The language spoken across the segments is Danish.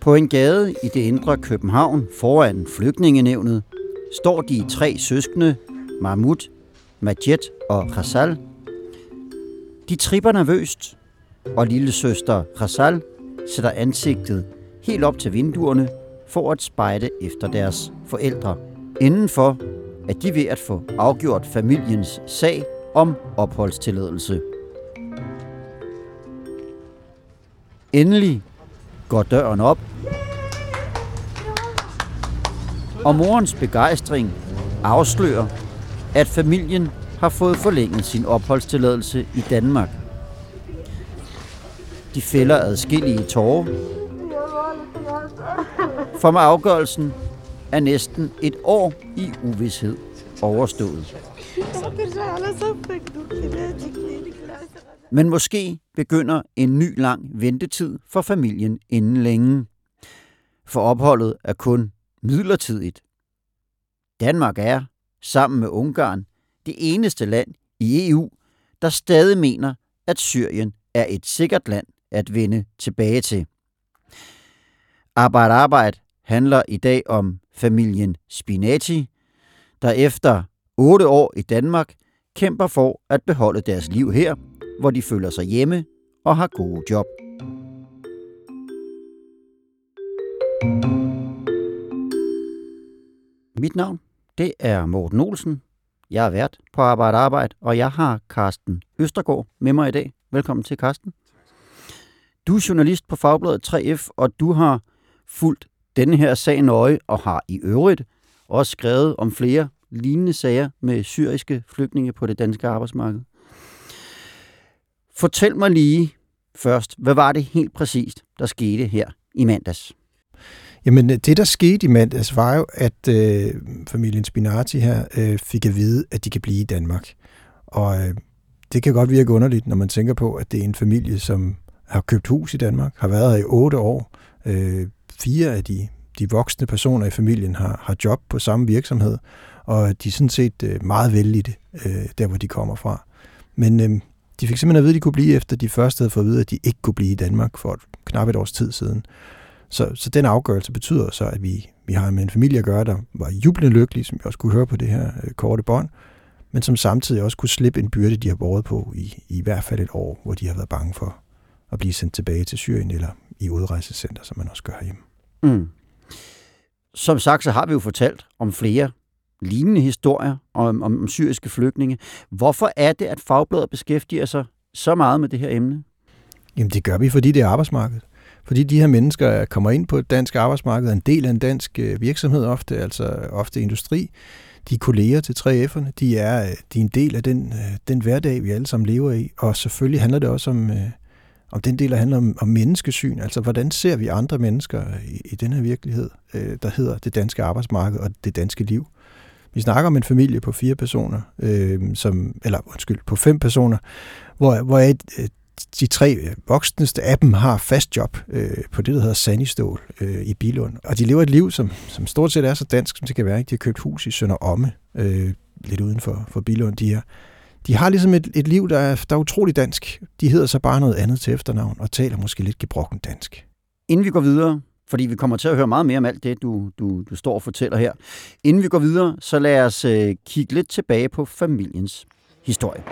På en gade i det indre København foran flygtningenævnet står de tre søskende, Mahmoud, Majed og Rasal. De tripper nervøst, og lille søster Khasal sætter ansigtet helt op til vinduerne for at spejde efter deres forældre. Indenfor er de ved at få afgjort familiens sag om opholdstilladelse. Endelig går døren op, og morens begejstring afslører, at familien har fået forlænget sin opholdstilladelse i Danmark. De fælder adskillige tårer, for med afgørelsen er næsten et år i uvidshed overstået. Men måske begynder en ny lang ventetid for familien inden længe. For opholdet er kun midlertidigt. Danmark er, sammen med Ungarn, det eneste land i EU, der stadig mener, at Syrien er et sikkert land at vende tilbage til. Arbejde Arbejde handler i dag om familien Spinati, der efter otte år i Danmark kæmper for at beholde deres liv her, hvor de føler sig hjemme og har gode job. Mit navn, det er Morten Olsen. Jeg er vært på Arbejde Arbejde, og jeg har Carsten Østergaard med mig i dag. Velkommen til, Carsten. Du er journalist på Fagbladet 3F, og du har fulgt denne her sag nøje, og har i øvrigt også skrevet om flere lignende sager med syriske flygtninge på det danske arbejdsmarked. Fortæl mig lige først, hvad var det helt præcist, der skete her i mandags? Jamen, det der skete i mandags var jo, at øh, familien Spinati her øh, fik at vide, at de kan blive i Danmark. Og øh, det kan godt virke underligt, når man tænker på, at det er en familie, som har købt hus i Danmark, har været her i otte år. Øh, fire af de, de voksne personer i familien har, har job på samme virksomhed, og de er sådan set øh, meget vældige øh, der, hvor de kommer fra. Men øh, de fik simpelthen at vide, at de kunne blive, efter de først havde fået at vide, at de ikke kunne blive i Danmark for et, knap et års tid siden. Så, så den afgørelse betyder så, at vi, vi har med en familie at gøre, der var jublende lykkelig, som vi også kunne høre på det her øh, korte bånd, men som samtidig også kunne slippe en byrde, de har båret på i, i hvert fald et år, hvor de har været bange for at blive sendt tilbage til Syrien eller i udrejsecenter, som man også gør herhjemme. Mm. Som sagt, så har vi jo fortalt om flere lignende historier om, om, om syriske flygtninge. Hvorfor er det, at Fagbladet beskæftiger sig så meget med det her emne? Jamen det gør vi, fordi det er arbejdsmarkedet. Fordi de her mennesker kommer ind på et dansk arbejdsmarked, er en del af en dansk øh, virksomhed ofte, altså ofte industri. De er kolleger til 3F'erne, de er, øh, de er en del af den, øh, den hverdag, vi alle sammen lever i. Og selvfølgelig handler det også om, om den del, der handler om, om menneskesyn. Altså, hvordan ser vi andre mennesker i, i den her virkelighed, der hedder det danske arbejdsmarked og det danske liv? Vi snakker om en familie på fire personer, øh, som, eller undskyld, på fem personer, hvor, hvor et, øh, de tre øh, voksneste af dem har fast job øh, på det, der hedder Sandistål øh, i Bilund. Og de lever et liv, som, som stort set er så dansk, som det kan være. Ikke? De har købt hus i Sønder Omme, øh, lidt uden for, for Bilund. De, er, de har ligesom et, et liv, der er, der er utrolig dansk. De hedder så bare noget andet til efternavn, og taler måske lidt gebrokken dansk. Inden vi går videre, fordi vi kommer til at høre meget mere om alt det, du, du, du står og fortæller her. Inden vi går videre, så lad os øh, kigge lidt tilbage på familiens historie.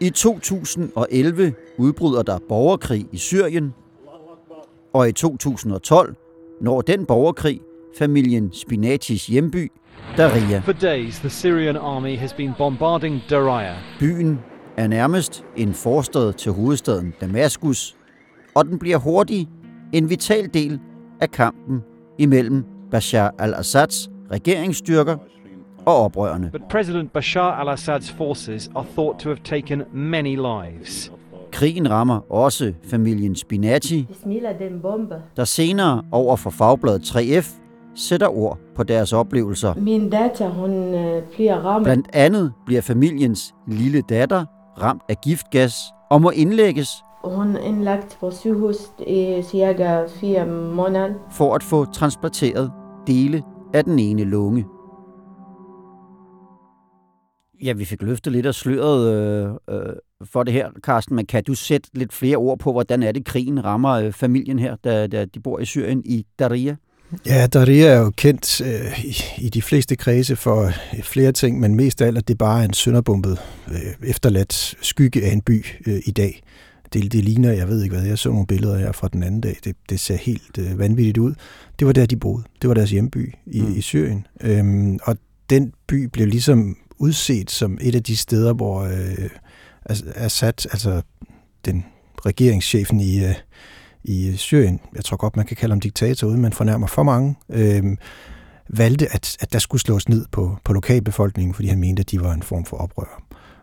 I 2011 udbryder der borgerkrig i Syrien, og i 2012 når den borgerkrig familien Spinatis hjemby, Daria. For days, the Syrian army has been bombarding Daria. Byen er nærmest en forstad til hovedstaden Damaskus, og den bliver hurtigt en vital del af kampen imellem Bashar al-Assads regeringsstyrker og oprørerne. But President Bashar al-Assad's forces are thought to have taken many lives. Krigen rammer også familien bombe. der senere over for fagbladet 3F sætter ord på deres oplevelser. Min datter, hun øh, bliver ramt. Blandt andet bliver familiens lille datter ramt af giftgas og må indlægges Hun indlagt på sygehus i cirka fire måneder. for at få transplanteret dele af den ene lunge. Ja, vi fik løftet lidt af sløret øh, øh, for det her, Carsten, men kan du sætte lidt flere ord på, hvordan er det, krigen rammer øh, familien her, da, da de bor i Syrien i Daria? Ja, Daria er jo kendt øh, i, i de fleste kredse for øh, flere ting, men mest af alt, at det bare er en sønderbumpet, øh, efterladt skygge af en by øh, i dag. Det, det ligner, jeg ved ikke hvad, jeg så nogle billeder her fra den anden dag, det, det ser helt øh, vanvittigt ud. Det var der, de boede. Det var deres hjemby i, Mm. mm. i Syrien. Øhm, og den by blev ligesom udset som et af de steder, hvor øh, Assad, altså den regeringschefen i, øh, i øh, Syrien, jeg tror godt, man kan kalde ham diktator, uden man fornærmer for mange, øh, valgte, at, at der skulle slås ned på, på lokalbefolkningen, fordi han mente, at de var en form for oprør.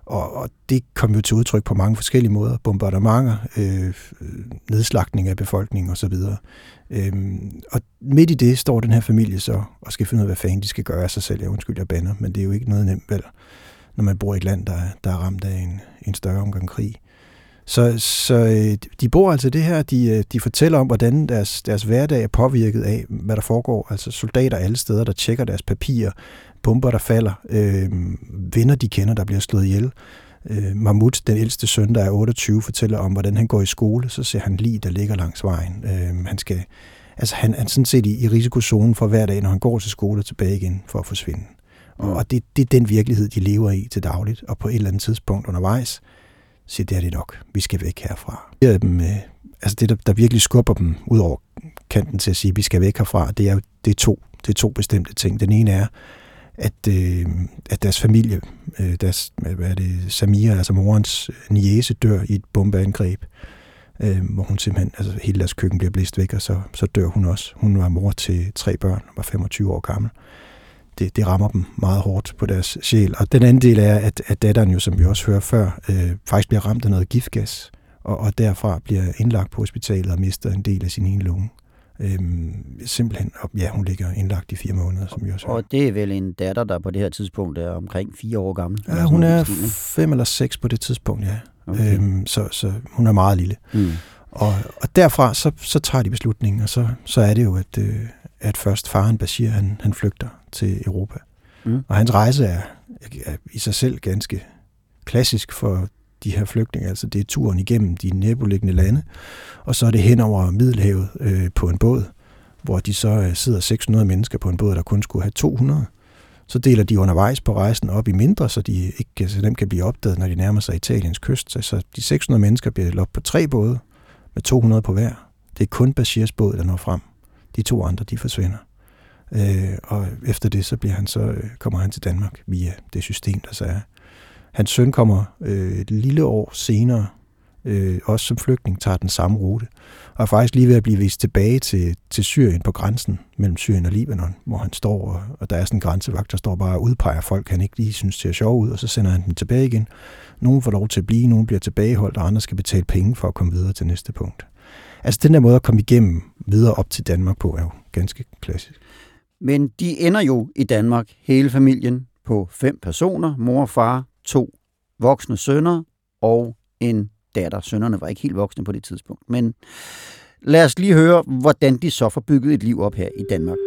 Og, og det kom jo til udtryk på mange forskellige måder. Bombardementer, øh, øh nedslagning af befolkningen osv. Øhm, og midt i det står den her familie så og skal finde ud af, hvad fanden de skal gøre af sig selv. Jeg undskyld, jeg banner, men det er jo ikke noget nemt vel, når man bor i et land, der, der er ramt af en, en større omgang krig. Så, så øh, de bor altså det her, de, øh, de fortæller om, hvordan deres, deres hverdag er påvirket af, hvad der foregår. Altså soldater alle steder, der tjekker deres papirer, bomber, der falder, øh, venner, de kender, der bliver slået ihjel. Øh, Mahmoud, den ældste søn, der er 28, fortæller om, hvordan han går i skole. Så ser han lige, der ligger langs vejen. Øh, han skal, altså han er sådan set i, i risikozonen for hver dag, når han går til skole og tilbage igen for at forsvinde. Og, og det, det er den virkelighed, de lever i til dagligt. Og på et eller andet tidspunkt undervejs, siger det er det nok. Vi skal væk herfra. Det, er dem, øh, altså det der, der virkelig skubber dem ud over kanten til at sige, at vi skal væk herfra, det er jo det er to, det er to bestemte ting. Den ene er, at, øh, at deres familie, øh, deres, hvad er det, Samira, altså morens øh, niece, dør i et bombeangreb, øh, hvor hun simpelthen, altså hele deres køkken bliver blæst væk, og så, så dør hun også. Hun var mor til tre børn, var 25 år gammel. Det, det rammer dem meget hårdt på deres sjæl. Og den anden del er, at, at datteren jo, som vi også hører før, øh, faktisk bliver ramt af noget giftgas, og, og derfra bliver indlagt på hospitalet og mister en del af sin ene lunge. Øhm, simpelthen, og ja, hun ligger indlagt i fire måneder, som vi også hører. Og det er vel en datter, der på det her tidspunkt er omkring fire år gammel. Ja, hun er fem eller seks på det tidspunkt, ja. Okay. Øhm, så, så hun er meget lille. Mm. Og, og derfra, så, så tager de beslutningen, og så, så er det jo, at, øh, at først faren Bashir, han, han flygter til Europa. Mm. Og hans rejse er, er i sig selv ganske klassisk for de her flygtninge. Altså det er turen igennem de næboliggende lande, og så er det hen over Middelhavet øh, på en båd, hvor de så øh, sidder 600 mennesker på en båd, der kun skulle have 200. Så deler de undervejs på rejsen op i mindre, så de ikke så dem kan blive opdaget, når de nærmer sig Italiens kyst. Så- Så de 600 mennesker bliver delt op på tre både, med 200 på hver. Det er kun Bashirs båd, der når frem. De to andre, de forsvinder. Øh, og efter det, så bliver han så, øh, kommer han til Danmark via det system, der så er. Hans søn kommer øh, et lille år senere, øh, også som flygtning, tager den samme rute, og er faktisk lige ved at blive vist tilbage til, til Syrien på grænsen mellem Syrien og Libanon, hvor han står, og, og der er sådan en grænsevagt, der står bare og udpeger folk, han ikke lige synes ser sjov ud, og så sender han dem tilbage igen. Nogle får lov til at blive, nogle bliver tilbageholdt, og andre skal betale penge for at komme videre til næste punkt. Altså den der måde at komme igennem videre op til Danmark på, er jo ganske klassisk. Men de ender jo i Danmark, hele familien, på fem personer, mor og far, to voksne sønner og en datter. Sønnerne var ikke helt voksne på det tidspunkt. Men lad os lige høre, hvordan de så får bygget et liv op her i Danmark.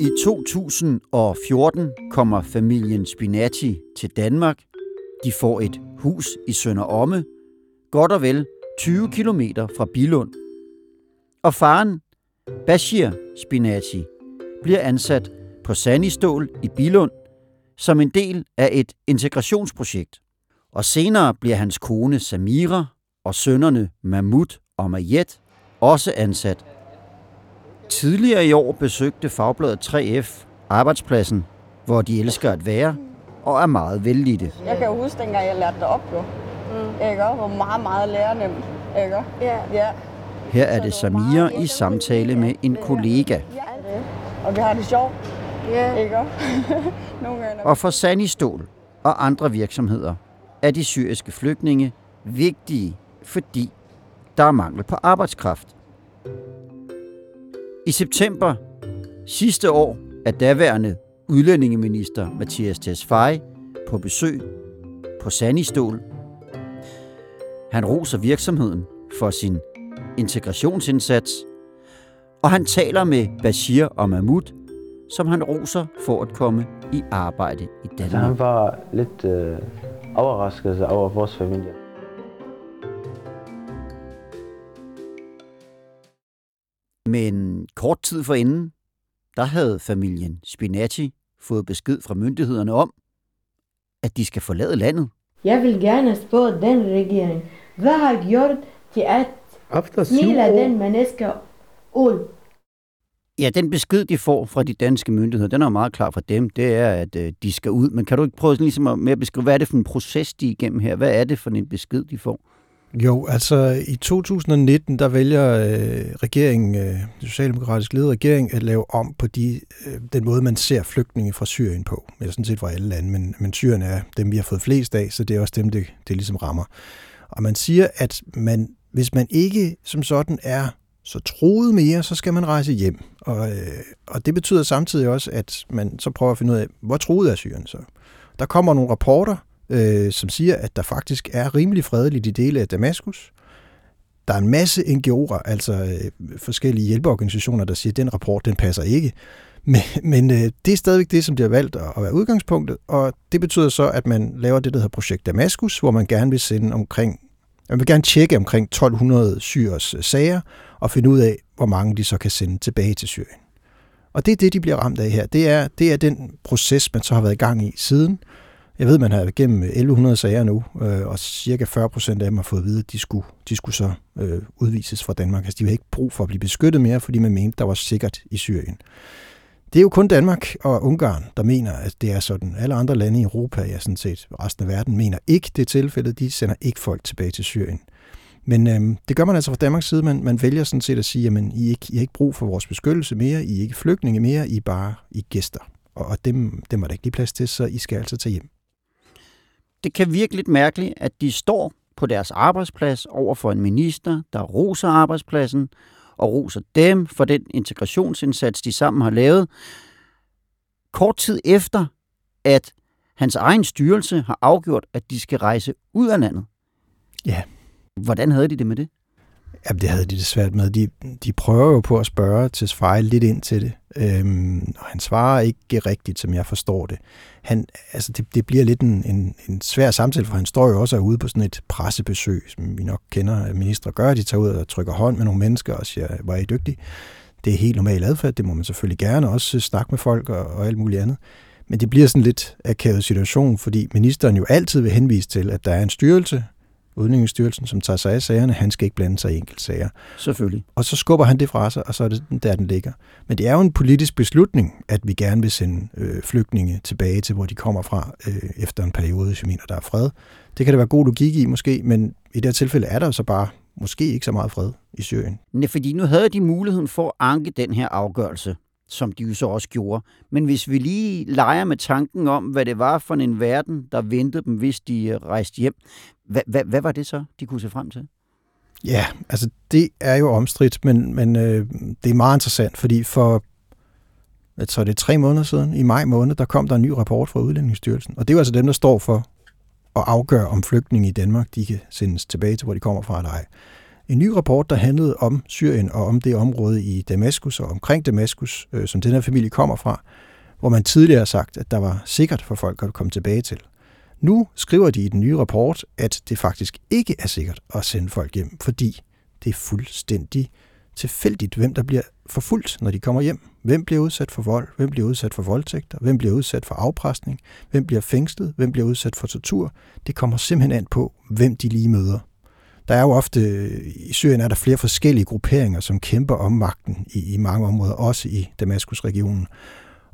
I 2014 kommer familien Spinati til Danmark. De får et hus i Sønder Omme, godt og vel 20 km fra Bilund. Og faren, Bashir Spinaci, bliver ansat på Sandistål i Bilund som en del af et integrationsprojekt. Og senere bliver hans kone Samira og sønnerne Mahmoud og Mayet også ansat. Tidligere i år besøgte fagbladet 3F arbejdspladsen, hvor de elsker at være og er meget vellidte. Jeg kan jo huske, dengang jeg lærte det op, jo. Ikke? Hvor meget, meget lærenemt. Ikke? Ja. Ja. Her er det Samira i samtale med en kollega. ja. Og vi har det sjovt. Ja. Ikke? Nogle gange. Og for Sandistål og andre virksomheder er de syriske flygtninge vigtige, fordi der er mangel på arbejdskraft. I september sidste år er daværende udlændingeminister Mathias Tesfaye på besøg på Sandistol. Han roser virksomheden for sin integrationsindsats, og han taler med Bashir og Mahmoud, som han roser for at komme i arbejde i Så han Danmark. var lidt øh, overrasket over vores familie. Men kort tid forinden, der havde familien Spinacci fået besked fra myndighederne om, at de skal forlade landet. Jeg vil gerne spørge den regering, hvad har gjort til at Efter smile år, den mennesker ud? Ja, den besked, de får fra de danske myndigheder, den er jo meget klar fra dem, det er, at øh, de skal ud. Men kan du ikke prøve sådan ligesom at, med at beskrive, hvad er det for en proces, de er igennem her? Hvad er det for en besked, de får? Jo, altså i 2019, der vælger øh, regeringen, øh, den socialdemokratisk ledede regering, at lave om på de, øh, den måde, man ser flygtninge fra Syrien på. Eller sådan set fra alle lande, men, men Syrien er dem, vi har fået flest af, så det er også dem, det, det ligesom rammer. Og man siger, at man, hvis man ikke som sådan er så troet mere, så skal man rejse hjem. Og, øh, og det betyder samtidig også, at man så prøver at finde ud af, hvor troet er Syrien så. Der kommer nogle rapporter, øh, som siger, at der faktisk er rimelig fredeligt i dele af Damaskus. Der er en masse NGO'er, altså øh, forskellige hjælpeorganisationer, der siger, at den rapport, den passer ikke. Men, men øh, det er stadigvæk det, som de har valgt at, at være udgangspunktet, og det betyder så, at man laver det, der hedder Projekt Damaskus, hvor man gerne vil sende omkring, man vil gerne tjekke omkring 1200 syres øh, sager, og finde ud af, hvor mange de så kan sende tilbage til Syrien. Og det er det, de bliver ramt af her. Det er, det er den proces, man så har været i gang i siden. Jeg ved, man har gennem igennem 1100 sager nu, øh, og cirka 40 procent af dem har fået at vide, at de skulle, de skulle så øh, udvises fra Danmark. Altså, de har ikke brug for at blive beskyttet mere, fordi man mente, der var sikkert i Syrien. Det er jo kun Danmark og Ungarn, der mener, at det er sådan. Alle andre lande i Europa, ja sådan set resten af verden, mener ikke det tilfælde. De sender ikke folk tilbage til Syrien. Men øhm, det gør man altså fra Danmarks side. Man, man vælger sådan set at sige, at I, ikke, I har ikke brug for vores beskyttelse mere, I er ikke flygtninge mere, I er bare I er gæster. Og, og dem, dem er der ikke lige plads til, så I skal altså tage hjem. Det kan virke lidt mærkeligt, at de står på deres arbejdsplads over for en minister, der roser arbejdspladsen og roser dem for den integrationsindsats, de sammen har lavet. Kort tid efter, at hans egen styrelse har afgjort, at de skal rejse ud af landet. Ja. Hvordan havde de det med det? Jamen, det havde de det svært med. De, de prøver jo på at spørge til Svej lidt ind til det, øhm, og han svarer ikke rigtigt, som jeg forstår det. Han, altså, det, det bliver lidt en, en, en svær samtale, for han står jo også ude på sådan et pressebesøg, som vi nok kender, at ministre gør. De tager ud og trykker hånd med nogle mennesker og siger, hvor er I dygtige? Det er helt normal adfærd, det må man selvfølgelig gerne også snakke med folk og, og alt muligt andet. Men det bliver sådan lidt akavet situation, fordi ministeren jo altid vil henvise til, at der er en styrelse, Udlændingsstyrelsen, som tager sig af sagerne, han skal ikke blande sig i enkelte sager. Selvfølgelig. Og så skubber han det fra sig, og så er det der, den ligger. Men det er jo en politisk beslutning, at vi gerne vil sende øh, flygtninge tilbage til, hvor de kommer fra, øh, efter en periode, hvis vi mener, der er fred. Det kan der være god logik i måske, men i det her tilfælde er der jo så bare måske ikke så meget fred i Syrien. Nej, fordi nu havde de muligheden for at anke den her afgørelse, som de jo så også gjorde. Men hvis vi lige leger med tanken om, hvad det var for en verden, der ventede dem, hvis de øh, rejste hjem, hvad, hvad, hvad var det så, de kunne se frem til? Ja, altså det er jo omstridt, men, men øh, det er meget interessant, fordi for jeg tror, det er tre måneder siden, i maj måned, der kom der en ny rapport fra Udlændingsstyrelsen. Og det er jo altså dem, der står for at afgøre, om flygtninge i Danmark de kan sendes tilbage til, hvor de kommer fra eller ej. En ny rapport, der handlede om Syrien og om det område i Damaskus og omkring Damaskus, øh, som den her familie kommer fra, hvor man tidligere har sagt, at der var sikkert for folk at komme tilbage til. Nu skriver de i den nye rapport, at det faktisk ikke er sikkert at sende folk hjem, fordi det er fuldstændig tilfældigt, hvem der bliver forfulgt, når de kommer hjem. Hvem bliver udsat for vold? Hvem bliver udsat for voldtægter? Hvem bliver udsat for afpresning? Hvem bliver fængslet? Hvem bliver udsat for tortur? Det kommer simpelthen an på, hvem de lige møder. Der er jo ofte, i Syrien er der flere forskellige grupperinger, som kæmper om magten i, i mange områder, også i Damaskus-regionen.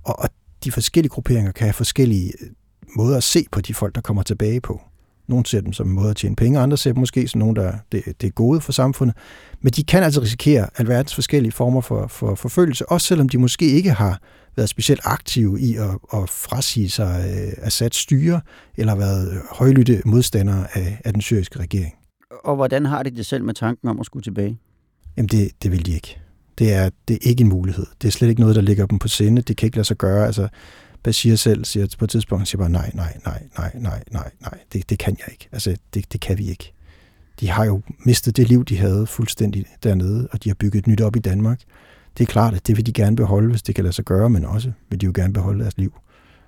Og, og de forskellige grupperinger kan have forskellige øh, måder at se på de folk, der kommer tilbage på. Nogle ser dem som en måde at tjene penge, andre ser dem måske som nogen, der det, det er gode for samfundet. Men de kan altså risikere alverdens forskellige former for, for forfølgelse, også selvom de måske ikke har været specielt aktive i at, at frasige sig øh, Assads styre, eller været øh, højlytte modstandere af, af den syriske regering. Og hvordan har de det selv med tanken om at skulle tilbage? Jamen det, det vil de ikke. Det er, det er ikke en mulighed. Det er slet ikke noget, der ligger dem på sinde. Det kan ikke lade sig gøre. Altså, Bashir selv siger på et tidspunkt, siger bare, nej, nej, nej, nej, nej, nej, nej, det, det kan jeg ikke. Altså, det, det kan vi ikke. De har jo mistet det liv, de havde fuldstændig dernede, og de har bygget et nyt op i Danmark. Det er klart, at det vil de gerne beholde, hvis det kan lade sig gøre, men også vil de jo gerne beholde deres liv.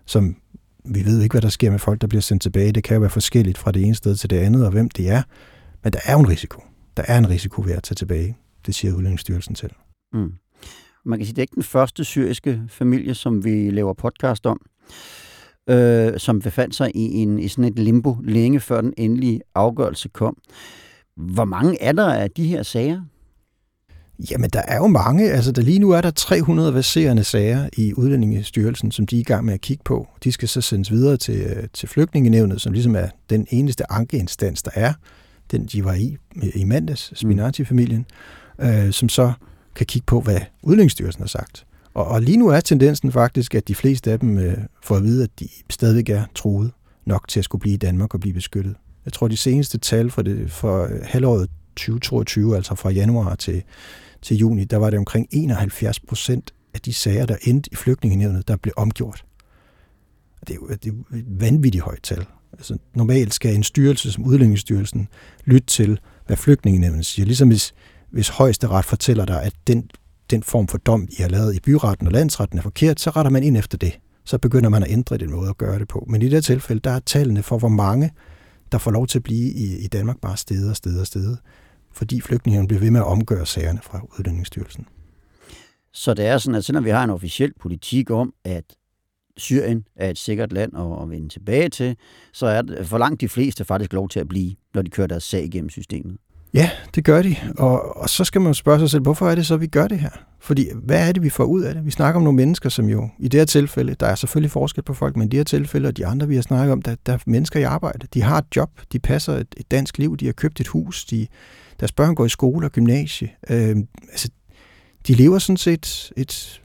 Som vi ved ikke, hvad der sker med folk, der bliver sendt tilbage. Det kan jo være forskelligt fra det ene sted til det andet, og hvem det er. Men der er jo en risiko. Der er en risiko ved at tage tilbage. Det siger Udlændingsstyrelsen selv. Mm. Man kan sige, det er ikke den første syriske familie, som vi laver podcast om, øh, som befandt sig i, en, i sådan et limbo længe før den endelige afgørelse kom. Hvor mange er der af de her sager? Jamen, der er jo mange. Altså, der lige nu er der 300 verserende sager i Udlændingestyrelsen, som de er i gang med at kigge på. De skal så sendes videre til, til flygtningenevnet, som ligesom er den eneste ankeinstans, der er. Den, de var i i mandags, Spinati-familien, øh, som så kan kigge på, hvad Udlændingsstyrelsen har sagt. Og, og lige nu er tendensen faktisk, at de fleste af dem øh, får at vide, at de stadig er troet nok til at skulle blive i Danmark og blive beskyttet. Jeg tror, de seneste tal for, det, for halvåret 2022, altså fra januar til, til juni, der var det omkring 71 procent af de sager, der endte i flygtningenevnet, der blev omgjort. Det er jo, det er vanvittigt højt tal. Altså, normalt skal en styrelse som Udlændingsstyrelsen lytte til, hvad flygtningenevnet siger. Ligesom hvis, hvis højesteret fortæller dig, at den, den form for dom, I har lavet i byretten og landsretten er forkert, så retter man ind efter det. Så begynder man at ændre den måde at gøre det på. Men i det her tilfælde, der er tallene for, hvor mange, der får lov til at blive i, i Danmark bare steder og steder og steder, fordi flygtningerne bliver ved med at omgøre sagerne fra Udlændingsstyrelsen. Så det er sådan, at selvom vi har en officiel politik om, at Syrien er et sikkert land at vende tilbage til, så er det for langt de fleste faktisk lov til at blive, når de kører deres sag igennem systemet. Ja, det gør de. Og, og så skal man jo spørge sig selv, hvorfor er det så, vi gør det her? Fordi hvad er det, vi får ud af det? Vi snakker om nogle mennesker, som jo i det her tilfælde, der er selvfølgelig forskel på folk, men i det her tilfælde og de andre, vi har snakket om, der, der er mennesker i arbejde. De har et job, de passer et, et dansk liv, de har købt et hus, de, deres børn går i skole og gymnasie. Øh, altså, de lever sådan set et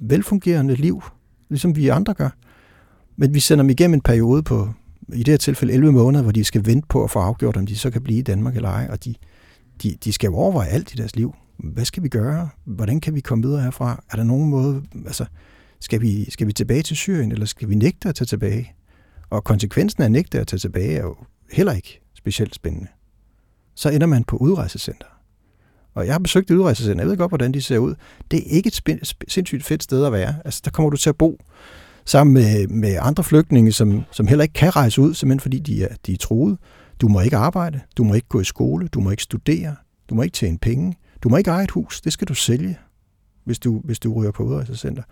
velfungerende liv, ligesom vi andre gør. Men vi sender dem igennem en periode på, i det her tilfælde 11 måneder, hvor de skal vente på at få afgjort, om de så kan blive i Danmark eller ej. Og de, de, de skal jo overveje alt i deres liv. Hvad skal vi gøre? Hvordan kan vi komme videre herfra? Er der nogen måde, altså, skal vi, skal vi tilbage til Syrien, eller skal vi nægte at tage tilbage? Og konsekvensen af at nægte at tage tilbage er jo heller ikke specielt spændende. Så ender man på udrejsecenter. Og jeg har besøgt et udrejsecenter. Jeg ved godt, hvordan de ser ud. Det er ikke et sindssygt fedt sted at være. Altså, der kommer du til at bo sammen med, med andre flygtninge, som, som heller ikke kan rejse ud, simpelthen fordi de er, de er truet. Du må ikke arbejde, du må ikke gå i skole, du må ikke studere, du må ikke tjene penge, du må ikke eje et hus, det skal du sælge, hvis du, hvis du ryger på udrejsecenter.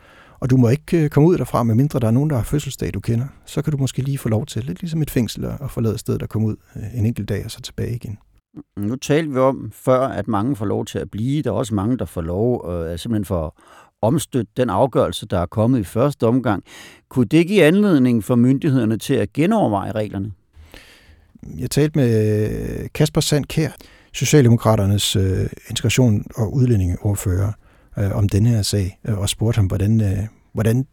Og du må ikke øh, komme ud derfra, medmindre der er nogen, der har fødselsdag, du kender. Så kan du måske lige få lov til, lidt ligesom et fængsel, at forlade stedet og komme ud øh, en enkelt dag og så tilbage igen. Nu talte vi om før, at mange får lov til at blive. Der er også mange, der får lov øh, simpelthen for omstøtte den afgørelse, der er kommet i første omgang. Kunne det give anledning for myndighederne til at genoverveje reglerne? Jeg talte med øh, Kasper Sandkær, Socialdemokraternes øh, integration- og udlændingeordfører, øh, om den her sag, øh, og spurgte ham, hvordan, øh, hvordan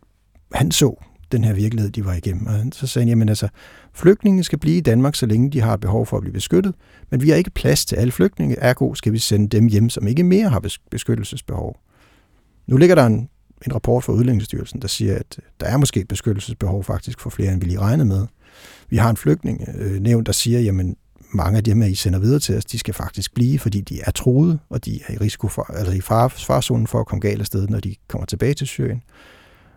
han så den her virkelighed, de var igennem. Og så sagde han, jamen altså, flygtninge skal blive i Danmark, så længe de har behov for at blive beskyttet, men vi har ikke plads til alle flygtninge, ergo skal vi sende dem hjem, som ikke mere har beskyttelsesbehov. Nu ligger der en, en rapport fra Udlændingsstyrelsen, der siger, at øh, der er måske et beskyttelsesbehov faktisk for flere, end vi lige regnede med. Vi har en flygtning øh, nævnt, der siger, jamen mange af dem, I sender videre til os, de skal faktisk blive, fordi de er troede, og de er i risiko for, altså i far, farzonen for at komme galt af sted, når de kommer tilbage til Syrien.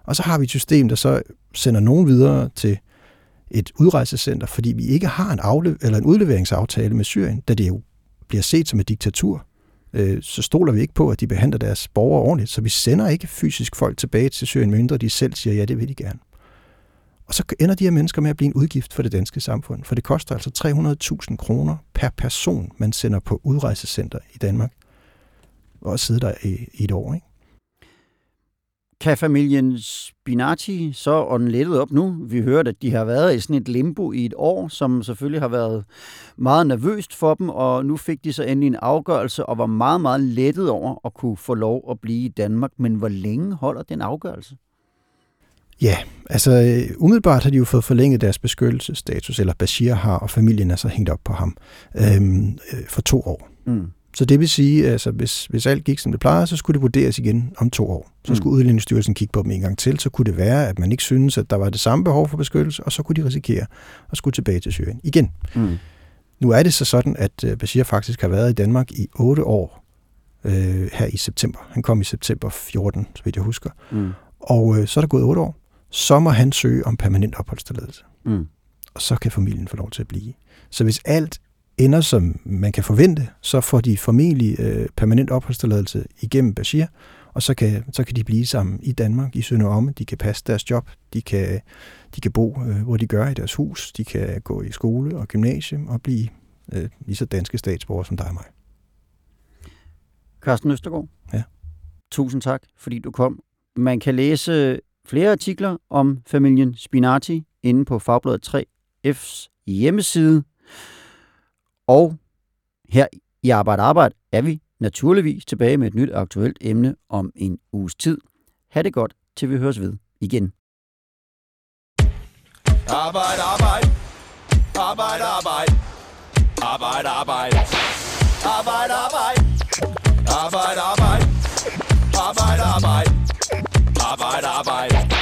Og så har vi et system, der så sender nogen videre til et udrejsecenter, fordi vi ikke har en, afle- eller en udleveringsaftale med Syrien, da det jo bliver set som et diktatur. Øh, så stoler vi ikke på, at de behandler deres borgere ordentligt, så vi sender ikke fysisk folk tilbage til Syrien, mindre de selv siger, ja, det vil de gerne. Og så ender de her mennesker med at blive en udgift for det danske samfund, for det koster altså 300.000 kroner per person, man sender på udrejsecenter i Danmark, og sidde der i, i et år. Ikke? Kan familien Spinati så ånden lettet op nu? Vi hørte, at de har været i sådan et limbo i et år, som selvfølgelig har været meget nervøst for dem, og nu fik de så endelig en afgørelse og var meget, meget lettet over at kunne få lov at blive i Danmark. Men hvor længe holder den afgørelse? Ja, altså øh, umiddelbart har de jo fået forlænget deres beskyttelsesstatus, eller Bashir har, og familien er så hængt op på ham, øhm, øh, for to år. Mm. Så det vil sige, altså hvis, hvis alt gik som det plejede, så skulle det vurderes igen om to år. Så skulle mm. Udlændingsstyrelsen kigge på dem en gang til, så kunne det være, at man ikke synes, at der var det samme behov for beskyttelse, og så kunne de risikere at skulle tilbage til Syrien igen. Mm. Nu er det så sådan, at øh, Bashir faktisk har været i Danmark i otte år øh, her i september. Han kom i september 14, så vidt jeg husker. Mm. Og øh, så er der gået otte år. Så må han søge om permanent opholdstilladelse. Mm. Og så kan familien få lov til at blive. Så hvis alt ender, som man kan forvente, så får de formentlig øh, permanent opholdstilladelse igennem Bashir, og så kan, så kan de blive sammen i Danmark, i Sønderomme. De kan passe deres job, de kan, de kan bo, øh, hvor de gør i deres hus, de kan gå i skole og gymnasium og blive øh, lige så danske statsborgere som dig og mig. Carsten Østergaard? Ja. Tusind tak, fordi du kom. Man kan læse flere artikler om familien Spinati inde på Fagbladet 3F's hjemmeside. Og her i Arbejde Arbejde er vi naturligvis tilbage med et nyt aktuelt emne om en uges tid. Ha' det godt, til vi høres ved igen. Arbejde, arbejde. Arbejde, arbejde. Arbejde, arbejde. Arbejde, arbejde. Arbejde, arbejde. Arbejde, arbejde. Arbejde, arbejde.